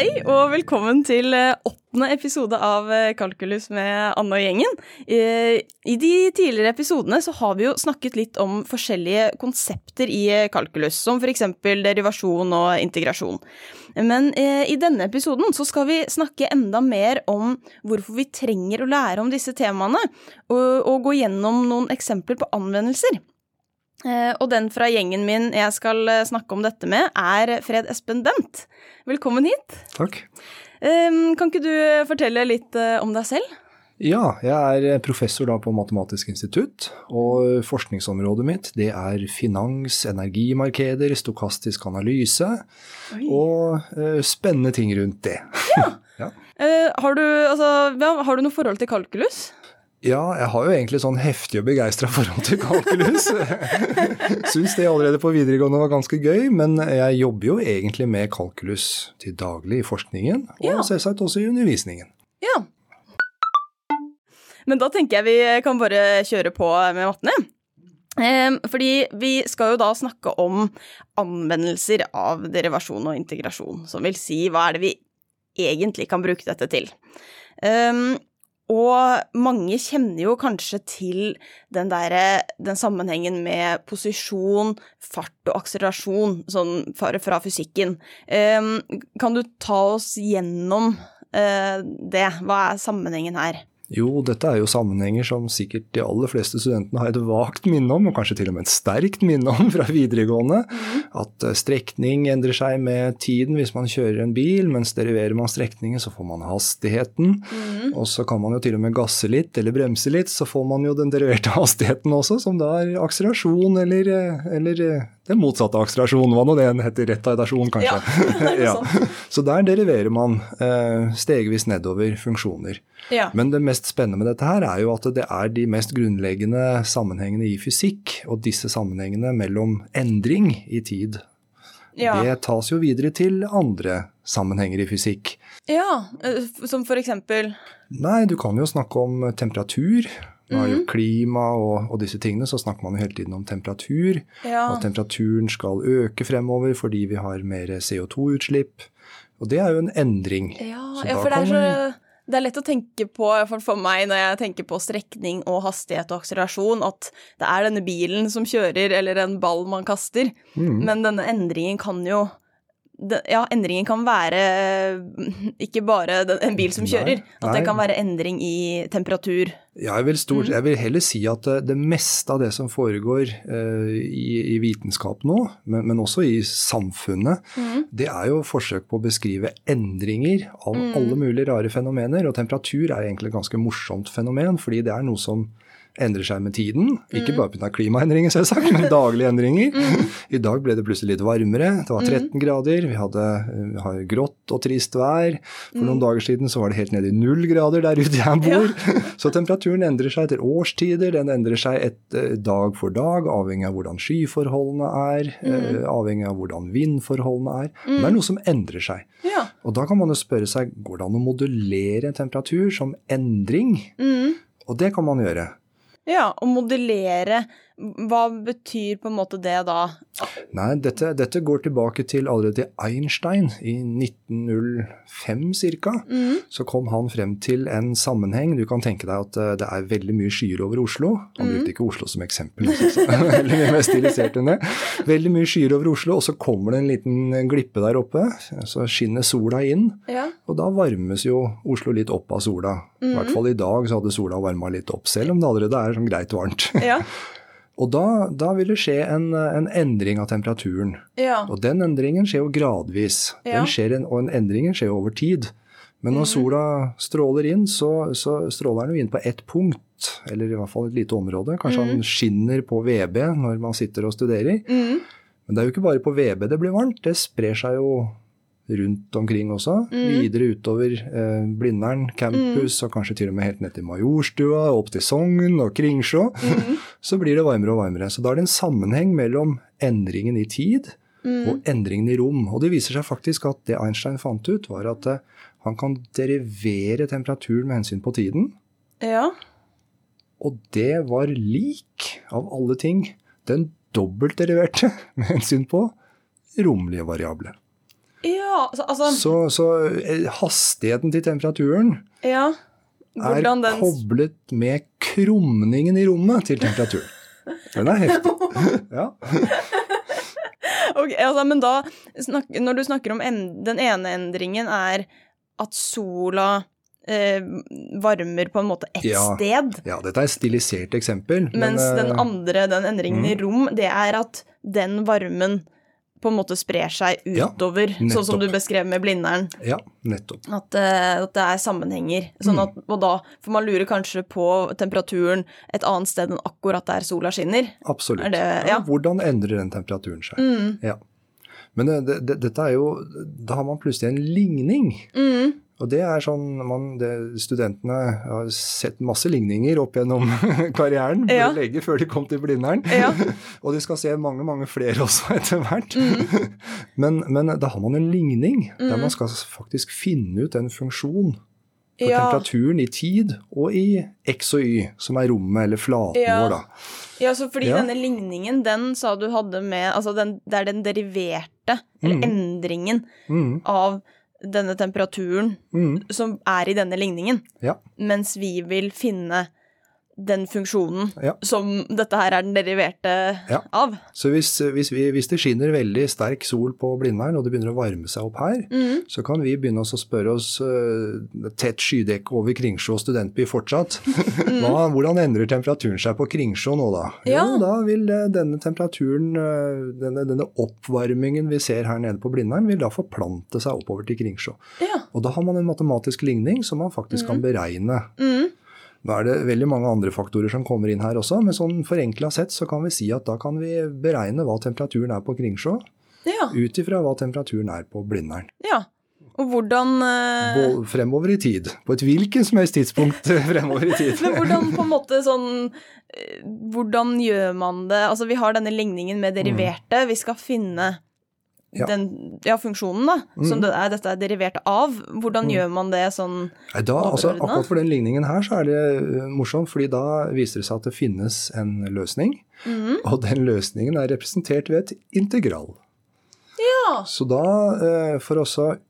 Hei og velkommen til eh, åttende episode av eh, Kalkulus med Anne og gjengen. Eh, I de tidligere episodene så har vi jo snakket litt om forskjellige konsepter i kalkulus, som f.eks. derivasjon og integrasjon. Men i denne episoden så skal vi snakke enda mer om hvorfor vi trenger å lære om disse temaene, og, gå gjennom noen eksempler på anvendelser. Eh, og den fra gjengen min jeg skal eh, snakke om dette med, er Fred Espen Bent. Velkommen hit. Takk. Kan ikke du fortelle litt eh, om deg selv? Ja, jeg er professor på Matematisk institutt, og forskningsområdet mitt det er finans, energimarkeder, stokastisk analyse Oi. og spennende ting rundt det. Ja. ja. Har, du, altså, ja, har du noe forhold til kalkulus? Ja, jeg har jo egentlig sånn heftig og begeistra forhold til kalkulus. Syns det allerede på videregående var ganske gøy, men jeg jobber jo egentlig med kalkulus til daglig i forskningen, og ja. selvsagt også i undervisningen. Ja. Men da tenker jeg vi kan bare kjøre på med mattene. Ehm, fordi vi skal jo da snakke om anvendelser av derivasjon og integrasjon, som vil si hva er det vi egentlig kan bruke dette til. Um, og mange kjenner jo kanskje til den, der, den sammenhengen med posisjon, fart og akselerasjon, sånn fra fysikken. Ehm, kan du ta oss gjennom eh, det? Hva er sammenhengen her? Jo, dette er jo sammenhenger som sikkert de aller fleste studentene har et vagt minne om, og kanskje til og med et sterkt minne om fra videregående. At eh, strekning endrer seg med tiden hvis man kjører en bil, mens deriverer man strekningen, så får man hastigheten. Mm. Og så kan man jo til og med gasse litt eller bremse litt, så får man jo den deriverte hastigheten også, som da er akselerasjon eller, eh, eller eh, den motsatte akselerasjonen, hva nå det heter, retardasjon kanskje. Ja, ja. Så der deriverer man eh, stegvis nedover funksjoner. Ja. Men det mest spennende med dette her er jo at det er de mest grunnleggende sammenhengene i fysikk, og disse sammenhengene mellom endring i tid. Det tas jo videre til andre sammenhenger i fysikk. Ja, eh, som for eksempel? Nei, du kan jo snakke om temperatur. Nå har jo mhm. klima og, og, disse tingene, så snakker man jo hele tiden om temperatur. Ja. Og temperaturen skal øke fremover fordi vi har mer CO2-utslipp. Og det er jo en endring. Ja, ja for det er, så, det er lett å tenke på, for, for meg når jeg tenker på strekning og hastighet og akselerasjon, at det er denne bilen som kjører, eller en ball man kaster. Mm. Men denne endringen kan jo ja, endringen kan være eh, ikke bare en bil som kjører. Nei, at det kan være endring i temperatur. Ja, jeg vil, stort, mm. jeg vil, heller si at eh, det meste av det som foregår uh, i, i, vitenskap nå, men, men, også i samfunnet, mm. det er jo forsøk på å beskrive endringer av mm. alle mulige rare fenomener. Og temperatur er egentlig et ganske morsomt fenomen, fordi det er noe som endrer seg med tiden. Ikke mm. bare pga. klimaendringer, selvsagt, men daglige endringer. Mm. I dag ble det plutselig litt varmere. Det var 13 mm. grader. Vi hadde vi hadde grått og trist vær. For noen dager siden så var det helt nede i null grader der ute jeg bor. Så temperaturen endrer seg etter årstider. Den endrer seg et, eh, dag for dag, avhengig av hvordan skyforholdene er. Eh, avhengig av hvordan vindforholdene er. Men det er noe som endrer seg. Og da kan man jo spørre seg går det an å modellere temperatur som endring? Og det kan man gjøre. Ja, å modellere. Hva betyr på en måte det da? Nei, dette, dette går tilbake til allerede Einstein i 1905 ca. Mm. Så kom han frem til en sammenheng. Du kan tenke deg at eh, det er veldig mye skyer over Oslo. Han mm. brukte ikke Oslo som eksempel, veldig mye mer stilisert enn det. Veldig mye skyer over Oslo, og så kommer det en liten glippe der oppe. Så skinner sola inn, ja. og da varmes jo Oslo litt opp av sola. I mm. hvert fall i dag så hadde sola varma litt opp, selv om det allerede er sånn greit varmt. Ja. Og da, da, vil det skje en, en endring av temperaturen. Ja. Og den endringen skjer jo gradvis. Ja. En, og en endringen skjer jo over tid. Men når mm. sola stråler inn, så, så, stråler den jo inn på ett punkt, eller i hvert fall et lite område. Kanskje mm. han skinner på VB når man sitter og studerer. Mm. Men det er jo ikke bare på VB det blir varmt, det sprer seg jo rundt omkring også. Mm. Videre utover eh, Blindern campus, mm. og kanskje til og med helt ned til Majorstua, opp til Sogn og Kringsjå. Mm. Så blir det varmere og varmere. Så da er det en sammenheng mellom endringen i tid mm. og endringen i rom. Og det viser seg faktisk at det Einstein fant ut, var at eh, han kan derivere temperaturen med hensyn på tiden. Ja. Og det var lik, av alle ting, den dobbeltderiverte med hensyn på romlige variabler. Ja, altså, altså Så, så eh, hastigheten til temperaturen Ja. Er Hvordan den koblet med krumningen i rommet til temperaturen. Den er heftig. Ja. Ok, altså, Men da, når du snakker om en, den ene endringen er at sola eh, varmer på en måte ett Ja, sted, ja, dette er et stilisert eksempel. men, mens den eh, mm. andre, den endringen i rom, det er at den varmen på en måte sprer seg Ja, utover, sånn som du beskrev med Blindern. Ja, nettopp. At, uh, at det er sammenhenger. Sånn Mm. at, og da får man lure kanskje på temperaturen et annet sted enn akkurat der sola skinner. Absolutt. Det- ja. Hvordan endrer den temperaturen seg? Mm. Ja. Men det, det, det, dette er jo Da har man plutselig en ligning. Mm. Og det er sånn man, det, Studentene har sett masse ligninger opp gjennom karrieren Ja. på lege før de kom til Blindern. Ja. og de skal se mange mange flere også etter hvert. Mm. men, men da har man en ligning der man skal faktisk finne ut en funksjon for Ja. temperaturen i tid og i x og y, som er rommet eller flaten Ja. vår. da. Ja, så fordi denne ligningen, den sa du hadde med Altså, den, det er den deriverte, eller endringen, Mm, av denne temperaturen mm, som er i denne ligningen. ja, Mens vi vil finne den funksjonen Ja. som dette her er den deriverte Ja. av. Så hvis, hvis, vi, hvis det skinner veldig sterk sol på Blindern, og det begynner å varme seg opp her, Mm. så kan vi begynne oss å spørre oss uh, tett skydekke over Kringsjå studentby fortsatt. Hva, hvordan endrer temperaturen seg på Kringsjå nå, da? Mm. Ja. Jo, da vil eh, denne temperaturen, eh, denne, denne oppvarmingen vi ser her nede på Blindern, vil da forplante seg oppover til Kringsjå. Ja. Og da har man en matematisk ligning som man faktisk kan beregne. Mm. Nå er det veldig mange andre faktorer som kommer inn her også, men sånn forenkla sett så kan vi si at da kan vi beregne hva temperaturen er på Kringsjå, Ja. ut ifra hva temperaturen er på Blindern. ja. Og hvordan uh... Fremover i tid. På et hvilket som helst tidspunkt fremover i tid. Men hvordan på en måte sånn eh, Hvordan gjør man det? Altså, vi har denne ligningen med deriverte. Vi skal finne Mm. Ja. den ja, funksjonen, da, som Mm. det er, dette er derivert av. Hvordan gjør man det sånn Nei, da, altså, akkurat for den ligningen her så er det uh, morsomt, fordi da viser det seg at det finnes en løsning. Mm. Og den løsningen er representert ved et integral. Ja. Så da, eh, for å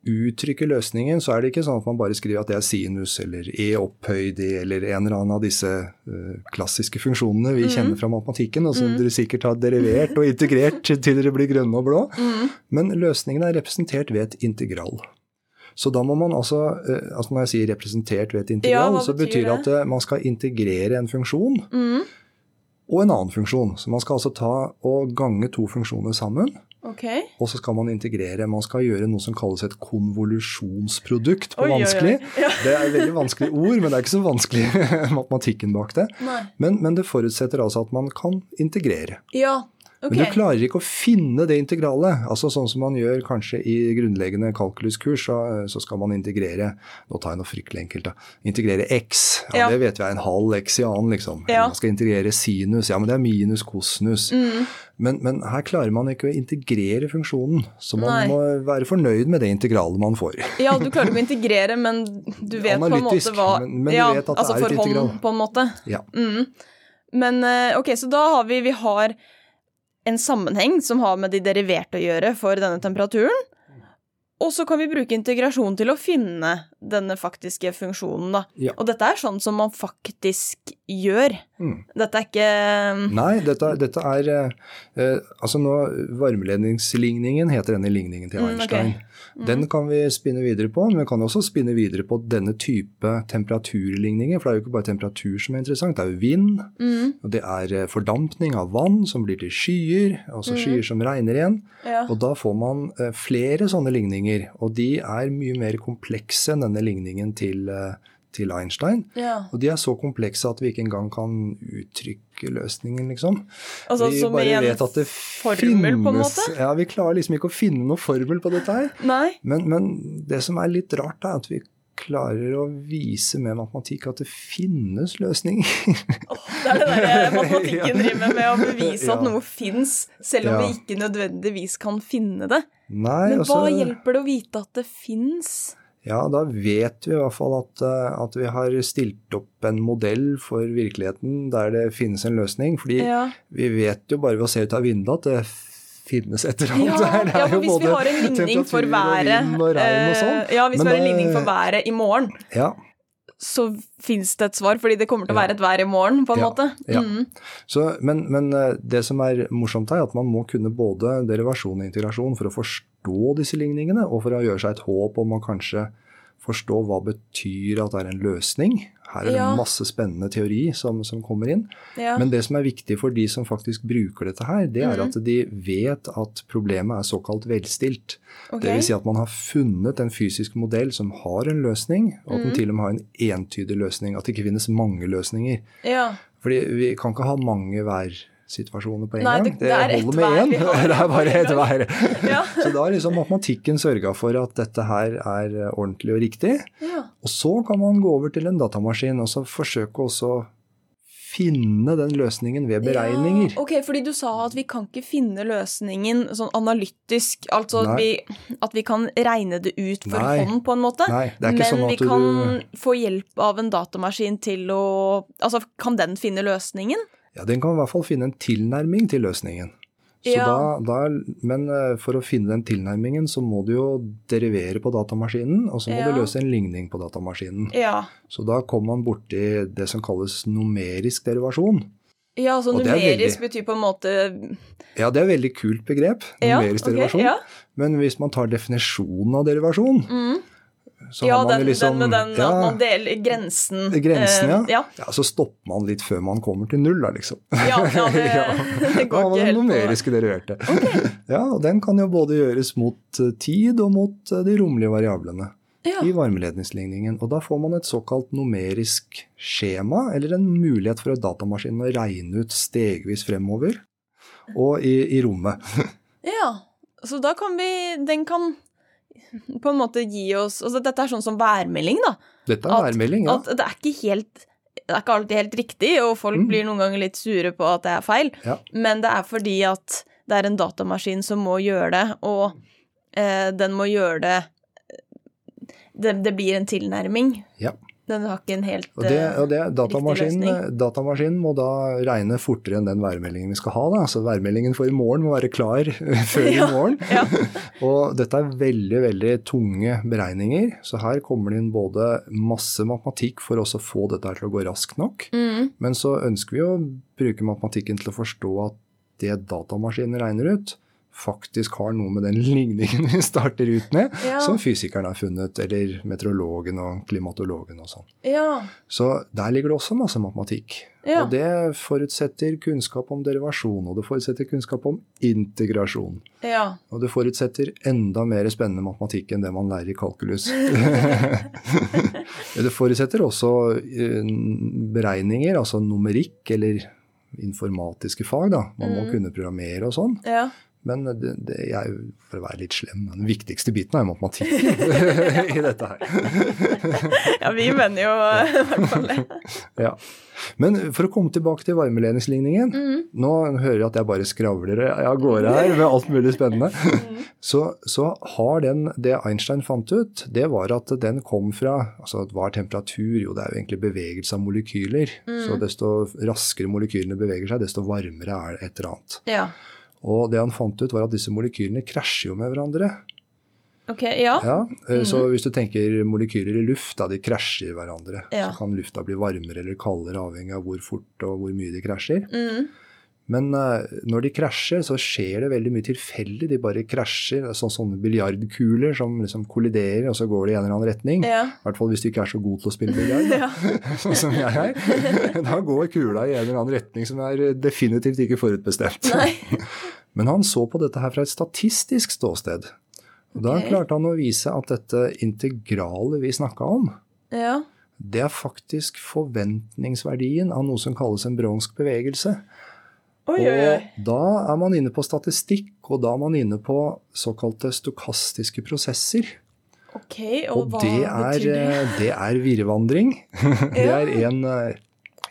uttrykke løsningen, så er det ikke sånn at man bare skriver at det er sinus eller e opphøyd i eller en eller annen av disse eh, klassiske funksjonene vi kjenner fra matematikken, og som dere sikkert har derivert og integrert til dere blir grønne og blå. Men løsningen er representert ved et integral. Så da må man altså, eh, altså Når jeg sier representert ved et integral, hva så betyr det at man skal integrere en funksjon Mhm. og en annen funksjon. Så man skal altså ta og gange to funksjoner sammen. Ok. Og så skal man integrere. Man skal gjøre noe som kalles et konvolusjonsprodukt på Oi, oi, oi. Ja. Det er et veldig vanskelig ord, men det er ikke så vanskelig matematikken bak det. Men, men det forutsetter altså at man kan integrere. Ja. Ok. Men du klarer ikke å finne det integralet. altså Sånn som man gjør kanskje i grunnleggende kalkuluskurs, så, så skal man integrere Nå tar jeg noe fryktelig enkelt, da. Integrere x. Ja, Ja. Det vet vi er en halv x i annen, liksom. Ja. Man skal integrere sinus. Ja, men det er minus kosinus. Mm. Men, men her klarer man ikke å integrere funksjonen, så man Nei. må være fornøyd med det integralet man får. Ja, du klarer ikke å integrere, men du vet på en måte hva men- men ja, altså for hånd, på en måte. Ja. Mm. Men eh, ok, så da har vi Vi har en sammenheng som har med de deriverte å gjøre for denne temperaturen. Og så kan vi bruke integrasjon til å finne denne faktiske funksjonen, da. Ja. Og dette er sånn som man faktisk gjør. Mm. Dette er ikke Nei, dette, dette er eh, eh, Altså nå, Varmeledningsligningen heter denne ligningen til Mm, okay. Einstein. Den kan vi spinne videre på, men vi kan også spinne videre på denne type temperaturligninger. For det er jo ikke bare temperatur som er interessant, det er jo vind. mm, Og det er eh, fordampning av vann som blir til skyer, altså skyer som regner igjen. ja. Og da får man eh, flere sånne ligninger, og de er mye mer komplekse enn denne ligningen til, eh, til Einstein. ja. Og de er så komplekse at vi ikke engang kan uttrykke løsningen, liksom. Altså vi bare vet at det formel, finnes- Ja, vi klarer liksom ikke å finne noe formel på dette her. Nei. Men, men det som er litt rart, er at vi klarer å vise med matematikk at det finnes løsninger. Det er det der matematikken driver med, å bevise at Ja. noe fins, selv om Ja. vi ikke nødvendigvis kan finne det. Nei, Men altså, hva hjelper det å vite at det fins? Ja, da vet vi i hvert fall at, eh, at vi har stilt opp en modell for virkeligheten der det finnes en løsning. Fordi Ja. vi vet jo bare ved å se ut av vinduet at det finnes et eller annet Ja, der. Er ja, for hvis vi har en ligning for været og og sånn. eh, Ja, hvis Men, vi har en ligning for eh, været i morgen, Ja, så fins det et svar, fordi det kommer til å være et vær i morgen, på en Ja, måte. ja. Mm. Så, men, men eh, det som er morsomt her, er at man må kunne både derivasjon og integrasjon for å forstå disse ligningene, og for å gjøre seg et håp om å kanskje forstå hva betyr at det er en løsning. Her er det Ja. masse spennende teori som, som kommer inn. Ja. Men det som er viktig for de som faktisk bruker dette her, det er mm. at de vet at problemet er såkalt velstilt. Okay. Det vil si at man har funnet en fysisk modell som har en løsning, og at den Mhm. til og med har en entydig løsning. At det ikke finnes mange løsninger. ja. Fordi vi kan ikke ha mange værsituasjoner på en Nei, gang. det- det er holder med én. Det er bare ett vær. Ja. Så da har liksom matematikken sørga for at dette her er eh, ordentlig og riktig. ja. Og så kan man gå over til en datamaskin og så forsøke også finne den løsningen ved beregninger. Ja, ok, fordi du sa at vi kan ikke finne løsningen sånn analytisk, altså at vi, at vi kan regne det ut for Nei. hånd på en måte. Nei, det er ikke Men sånn vi at kan du få hjelp av en datamaskin til å Altså, kan den finne løsningen? Ja, den kan i hvert fall finne en tilnærming til løsningen. Så Ja. da, da, men eh, for å finne den tilnærmingen, så må du jo derivere på datamaskinen, og så må Ja. du løse en ligning på datamaskinen. Ja. Så da kommer man borti det som kalles numerisk derivasjon. Ja, altså numerisk er numerisk betyr på en måte Ja, det er et veldig kult begrep, numerisk ok, derivasjon. Men hvis man tar definisjonen av derivasjon, Mm. Så Ja, den, liksom den med den ja, at man deler grensen. Grensen, ja. Eh, ja. ja. Så stopper man litt før man kommer til null, da, liksom. Ja, ja, det, Ja. det helt går Det var ikke den helt på numeriske Okay. Ja, og den kan jo både gjøres mot eh, tid og mot eh, de romlige variablene i varmeledningsligningen. Og da får man et såkalt numerisk skjema, eller en mulighet for datamaskinen å regne ut stegvis fremover og i, i rommet. Ja, så da kan vi Den kan på en måte gi oss altså Dette er sånn som værmelding, da. Dette er værmelding, ja. At det er ikke helt det er ikke alltid helt riktig, og folk Mm. blir noen ganger litt sure på at det er feil. Ja. Men det er fordi at det er en datamaskin som må gjøre det, og eh, den må gjøre det det, det blir en tilnærming. Ja. Den har ikke en helt Og det, eh, og det, datamaskinen, løsning. datamaskinen må da regne fortere enn den værmeldingen vi skal ha. Da. Så værmeldingen for i morgen må være klar før i morgen. ja. Og dette er veldig veldig tunge beregninger, så her kommer det inn både masse matematikk for oss å få dette til å gå raskt nok, mm, men så ønsker vi å bruke matematikken til å forstå at det datamaskinen regner ut, faktisk har noe med den ligningen vi starter ut med, Ja. som fysikeren har funnet, eller meteorologen og klimatologen og sånn. ja. Så der ligger det også masse matematikk. Ja. Og det forutsetter kunnskap om derivasjon, og det forutsetter kunnskap om integrasjon. Ja. Og det forutsetter enda mer spennende matematikk enn det man lærer i kalkulus. det forutsetter også eh, beregninger, altså numerikk eller informatiske fag. da. Man må Mm. kunne programmere og sånn. ja. Men det, det, jeg, for å være litt slem, den viktigste biten er matematikk i dette her. Ja, vi mener jo i hvert fall det. Ja. Men for å komme tilbake til varmeledningsligningen. Mm. Nå hører jeg at jeg bare skravler av gårde her med alt mulig spennende. Mm. Så, så har den, det Einstein fant ut, det var at den kom fra altså Hva er temperatur? Jo, det er jo egentlig bevegelse av molekyler. Mm. Så desto raskere molekylene beveger seg, desto varmere er det et eller annet. Ja. Og det han fant ut, var at disse molekylene krasjer jo med hverandre. Ok, ja. Ja, så Så hvis du tenker molekyler i luft, da de krasjer i hverandre. Ja. Så kan lufta bli varmere eller kaldere avhengig av hvor fort og hvor mye de krasjer. Mm. Men eh, når de krasjer, så skjer det veldig mye tilfeldig. De bare krasjer. Er Sånn, sånne biljardkuler som liksom kolliderer, og så går de i en eller annen retning. Ja. I hvert fall hvis du ikke er så god til å spille biljard, Ja. sånn som jeg er. Da går kula i en eller annen retning som er definitivt ikke forutbestemt. Nei. Men han så på dette her fra et statistisk ståsted. Og Da klarte han å vise at dette integralet vi snakka om, Ja. det er faktisk forventningsverdien av noe som kalles en bronsk bevegelse. Oi, oi, oi. Og da er man inne på statistikk, og da er man inne på såkalte stokastiske prosesser. Ok, og, Og hva det er, betyr det? eh, det er virrevandring. Det er en, eh,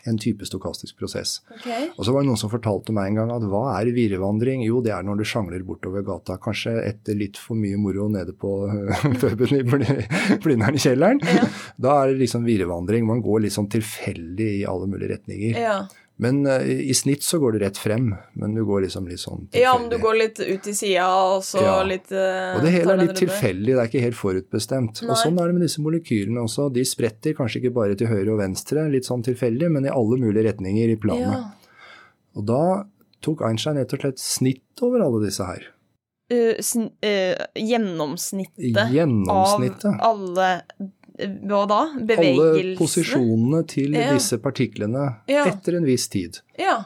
en type stokastisk prosess. Okay. Og så var det noen som fortalte meg en gang at hva er virrevandring? Jo, det er når du sjangler bortover gata. Kanskje etter litt for mye moro nede på puben i Bl- Blindern i kjelleren. Ja. Da er det liksom virrevandring. Man går litt sånn tilfeldig i alle mulige retninger. Ja. Men uh, i snitt så går det rett frem, men du går liksom litt sånn tilfeldig. Ja, men du går litt ut til sida, og så Ja. litt uh, Og det hele er litt tilfeldig, det er ikke helt forutbestemt. Nei. Og sånn er det med disse molekylene også. De spretter kanskje ikke bare til høyre og venstre, litt sånn tilfeldig, men i alle mulige retninger i planet. Ja. Og da tok Einstein rett og slett snitt over alle disse her. Uh, uh, gjennomsnittet Gjennomsnittet. av alle Hva da? Alle posisjonene til Ja. disse partiklene Ja. etter en viss tid. Ja.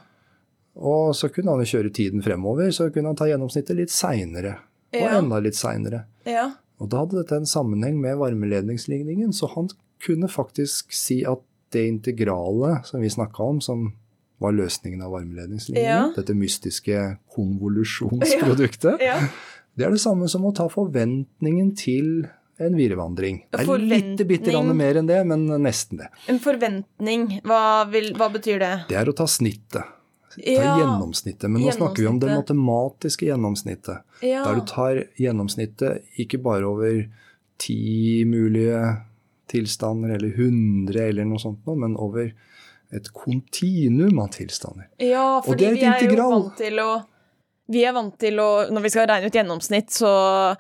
Og så kunne han jo kjøre tiden fremover, så kunne han ta gjennomsnittet litt seinere. Og enda litt seinere. ja. Og da hadde dette en sammenheng med varmeledningsligningen, så han kunne faktisk si at det integralet som vi snakka om, som var løsningen av varmeledningslinjen, dette mystiske konvolusjonsproduktet, ja. det er det samme som å ta forventningen til en virevandring. Det er litt bitte grann mer enn det, men nesten det. En forventning, hva, vil, hva betyr det? Det er å ta snittet. Ta Ja. gjennomsnittet. Men nå snakker vi om det matematiske gjennomsnittet. Ja. Der du tar gjennomsnittet ikke bare over ti mulige tilstander eller hundre eller noe sånt noe, men over et kontinuum av tilstander. Ja, fordi det er vi er jo vant til å Vi er vant til å Når vi skal regne ut gjennomsnitt, så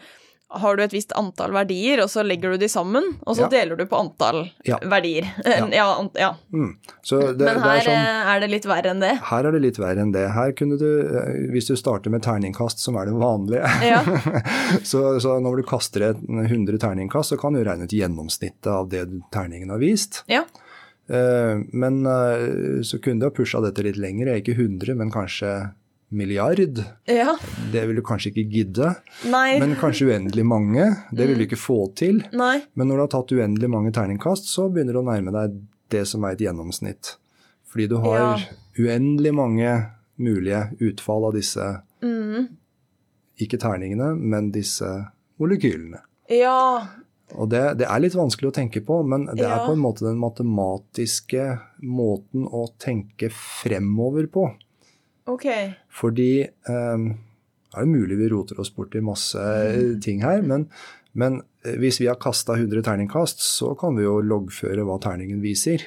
har du et visst antall verdier, og så legger du de sammen, og så Ja. deler du på antall Ja. verdier. Ja, Ant, ja. Mm. Så det, Men det her er sånn eh, er det litt verre enn det. her er det litt verre enn det. Her kunne du, eh, Hvis du starter med terningkast, som er det vanlige, Ja. så, så når du kaster et 100 terningkast, så kan du regne ut gjennomsnittet av det terningen har vist. ja. Eh, Men så kunne du ha pusha dette litt lenger, ikke 100, men kanskje milliard. ja. Det vil du kanskje ikke gidde. Nei. Men kanskje uendelig mange. Det vil du ikke få til. Nei. Men når du har tatt uendelig mange terningkast, så begynner du å nærme deg det som er et gjennomsnitt. Fordi du har Ja. uendelig mange mulige utfall av disse, Mm. ikke terningene, men disse molekylene. Ja. Og det, det er litt vanskelig å tenke på, men det er på en måte den matematiske måten å tenke fremover på. Ok. Fordi um, det er jo mulig vi roter oss bort i masse Mm. ting her, men, men eh, hvis vi har kasta 100 terningkast, så kan vi jo loggføre hva terningen viser.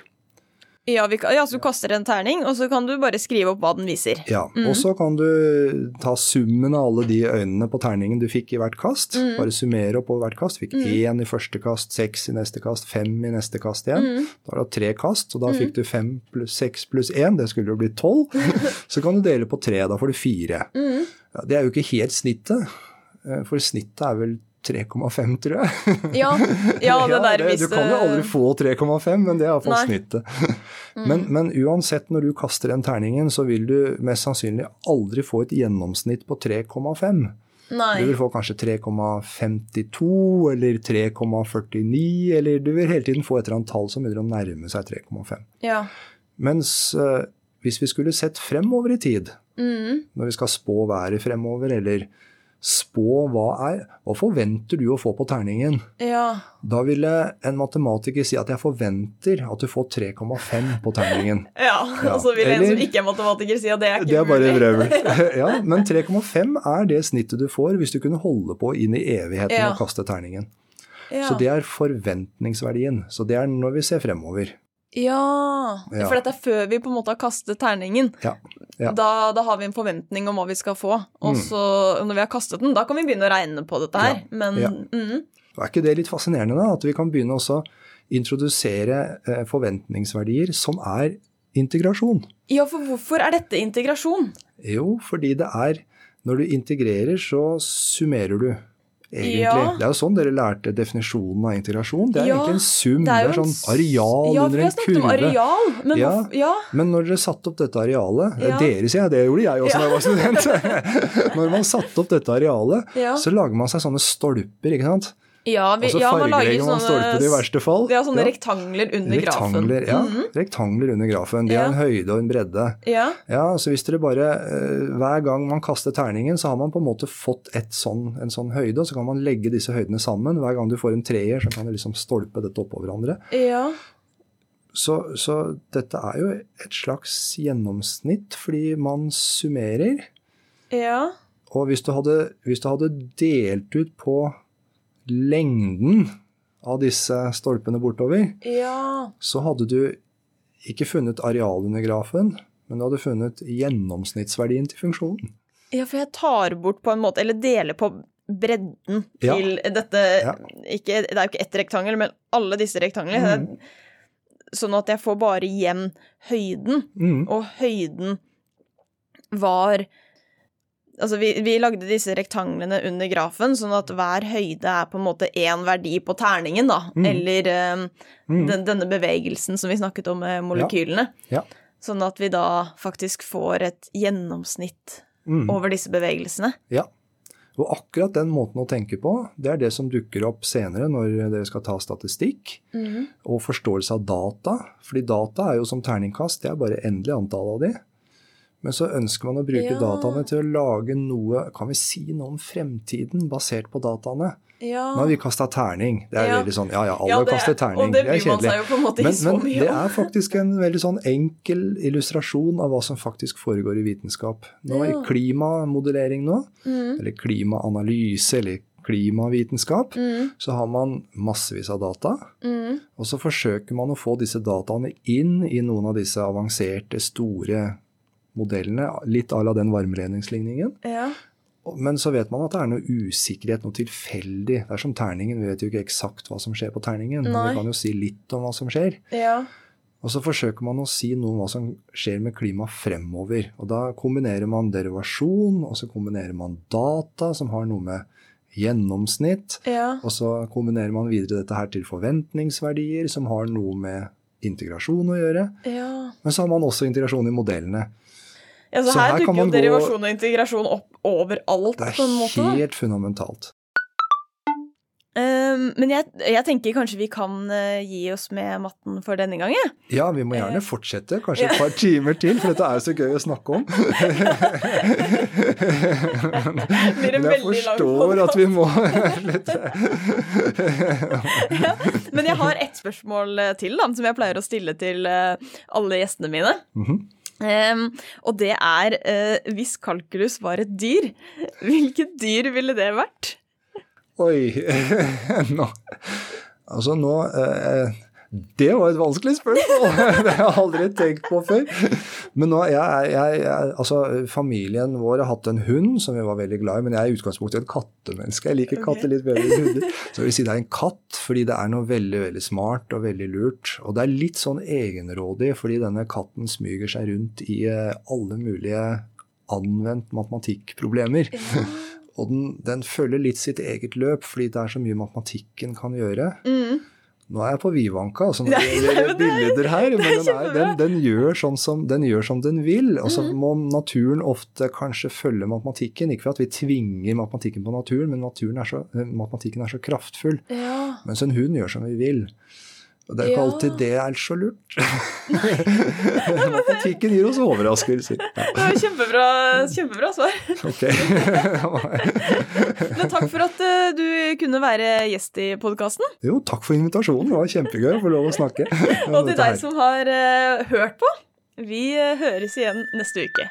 Ja, vi kan, ja, så du kaster en terning, og så kan du bare skrive opp hva den viser. Ja, Mm. Og så kan du ta summen av alle de øynene på terningen du fikk i hvert kast. Mm. Bare summere opp over hvert kast. Fikk én i første kast, seks i neste kast, fem i neste kast igjen. Mm. Da har du hatt tre kast, og da fikk du fem pluss seks pluss én. Det skulle jo bli tolv. så kan du dele på tre, da får du fire. Mm. Ja, det er jo ikke helt snittet, eh, for snittet er vel 3,5, tror jeg. Ja, ja det der det- hvis Du kan jo aldri få 3,5, men det er iallfall Nei. Mm. snittet. Men, men uansett, når du kaster den terningen, så vil du mest sannsynlig aldri få et gjennomsnitt på 3,5. Nei. Du vil få kanskje 3,52 eller 3,49, eller du vil hele tiden få et eller annet tall som begynner å nærme seg 3,5. Ja. Mens uh, hvis vi skulle sett fremover i tid, Mm. når vi skal spå været fremover, eller spå hva er Hva forventer du å få på terningen? Ja. Da ville en matematiker si at jeg forventer at du får 3,5 på terningen. Ja, Ja, og så vil en som ikke er matematiker si at det er ikke Det er bare mulig. vrøvl. Ja, men 3,5 er det snittet du får hvis du kunne holde på inn i evigheten Ja. og kaste terningen. Ja. Så det er forventningsverdien. Så det er når vi ser fremover. Ja. Ja. for dette er før vi på en måte har kastet terningen. Ja. ja. Da, da har vi en forventning om hva vi skal få. Og Mm. så når vi har kastet den, da kan vi begynne å regne på dette her. Men mm, Er ikke det litt fascinerende, da? At vi kan begynne også å introdusere eh, forventningsverdier som er integrasjon? ja, for hvorfor er dette integrasjon? Jo, fordi det er Når du integrerer, så summerer du. Egentlig. Ja. Det er jo sånn dere lærte definisjonen av integrasjon. Det er Ja, egentlig en sum. Det det er er, jo en sånn areal ja, under en snakket om areal, men Ja. hvorfor. Men når dere satte opp dette arealet Ja. Dere, sier jeg, det gjorde jeg også da jeg var student. når man satte opp dette arealet, så lager man seg sånne stolper, ikke sant. Ja, vi, Og så ja man lager sånne stolper i verste fall. Ja, sånne Ja. rektangler under Rektangler, grafen. ja. Mhm. Rektangler under grafen. De Ja. har en høyde og en bredde. Ja. Ja, så hvis dere bare eh, Hver gang man kaster terningen, så har man på en måte fått sånn, en sånn høyde, og så kan man legge disse høydene sammen. Hver gang du får en treer, så kan du liksom stolpe dette oppå hverandre. ja. Så, så dette er jo et slags gjennomsnitt, fordi man summerer. Ja. Og hvis du hadde, hvis du hadde delt ut på lengden av disse stolpene bortover, Ja. så hadde du ikke funnet areal under grafen, men du hadde funnet gjennomsnittsverdien til funksjonen. Ja, for jeg tar bort på en måte, eller deler på bredden Ja. til dette Ja. ikke, Det er jo ikke ett rektangel, men alle disse rektanglene. Mm. Sånn at jeg får bare igjen høyden. Mm. Og høyden var Altså, vi, vi lagde disse rektanglene under grafen, sånn at hver høyde er på en måte én verdi på terningen, da. Mm. Eller um, Mm. den, denne bevegelsen som vi snakket om med molekylene. Ja. Sånn at vi da faktisk får et gjennomsnitt Mm. over disse bevegelsene. Ja. Og akkurat den måten å tenke på, det er det som dukker opp senere når dere skal ta statistikk og forståelse av data. Fordi data er jo som terningkast, det er bare endelig antall av de. Men så ønsker man å bruke Ja. dataene til å lage noe, kan vi si noe om fremtiden basert på dataene? Ja. Nå har vi kasta terning. Det er Ja. veldig sånn, ja ja, alle Ja, det- kaster terning. Det det er kjedelig. Men, men det er faktisk en veldig sånn enkel illustrasjon av hva som faktisk foregår i vitenskap. Nå Ja. I klimamodellering nå, Mm. eller klimaanalyse eller klimavitenskap, Mm. så har man massevis av data. Mm. Og så forsøker man å få disse dataene inn i noen av disse avanserte, store modellene, litt à la den varmeledningsligningen. Ja. Men så vet man at det er noe usikkerhet, noe tilfeldig. Det er som terningen, vi vet jo ikke eksakt hva som skjer på terningen, men vi kan jo si litt om hva som skjer. ja. Og så forsøker man å si noe om hva som skjer med klimaet fremover. Og da kombinerer man derivasjon, og så kombinerer man data, som har noe med gjennomsnitt, Ja. og så kombinerer man videre dette her til forventningsverdier, som har noe med integrasjon å gjøre. ja. Men så har man også integrasjon i modellene. Ja, så, Så her, her dukker jo derivasjon og integrasjon opp overalt, Det på en måte. da. er helt fundamentalt. Um, men jeg, jeg tenker kanskje vi kan uh, gi oss med matten for denne gang, jeg. Ja, vi må gjerne fortsette, kanskje et par timer til, for dette er jo så gøy å snakke om. Men jeg forstår at vi må ja. Men jeg har ett spørsmål eh, til, da, som jeg pleier å stille til eh, alle gjestene mine. Mhm. Ehm, og det er uh, hvis kalkulus var et dyr, hvilket dyr ville det vært? Oi. nå. Altså nå eh, Det var et vanskelig spørsmål! Det har jeg aldri tenkt på før. Men nå, jeg, jeg, jeg, altså, familien vår har hatt en hund som vi var veldig glad i, men jeg er i utgangspunktet et kattemenneske. Jeg liker okay. katter litt bedre enn hunder. Så jeg vil si det er en katt, fordi det er noe veldig veldig smart og veldig lurt. Og det er litt sånn egenrådig, fordi denne katten smyger seg rundt i eh, alle mulige anvendt matematikkproblemer. Og den, den følger litt sitt eget løp, fordi det er så mye matematikken kan gjøre. Mm. Nå er jeg på vidvanka, altså når det gjelder er- bilder her, er men den, er, den, den, gjør sånn som, den gjør som den vil. Og så Mhm. må naturen ofte kanskje følge matematikken. Ikke for at vi tvinger matematikken på naturen, men naturen er så, eh, matematikken er så kraftfull. Ja. Mens en hund gjør som vi vil. Og det er ikke Ja. alltid det er så lurt. matematikken gir oss overraskelser. Ja, Det var kjempebra, kjempebra svar. ok. Men takk for at eh, du kunne være gjest i podkasten. Jo, takk for invitasjonen. Det var kjempegøy å få lov å snakke. Og til deg som har eh, hørt på. Vi eh, høres igjen neste uke.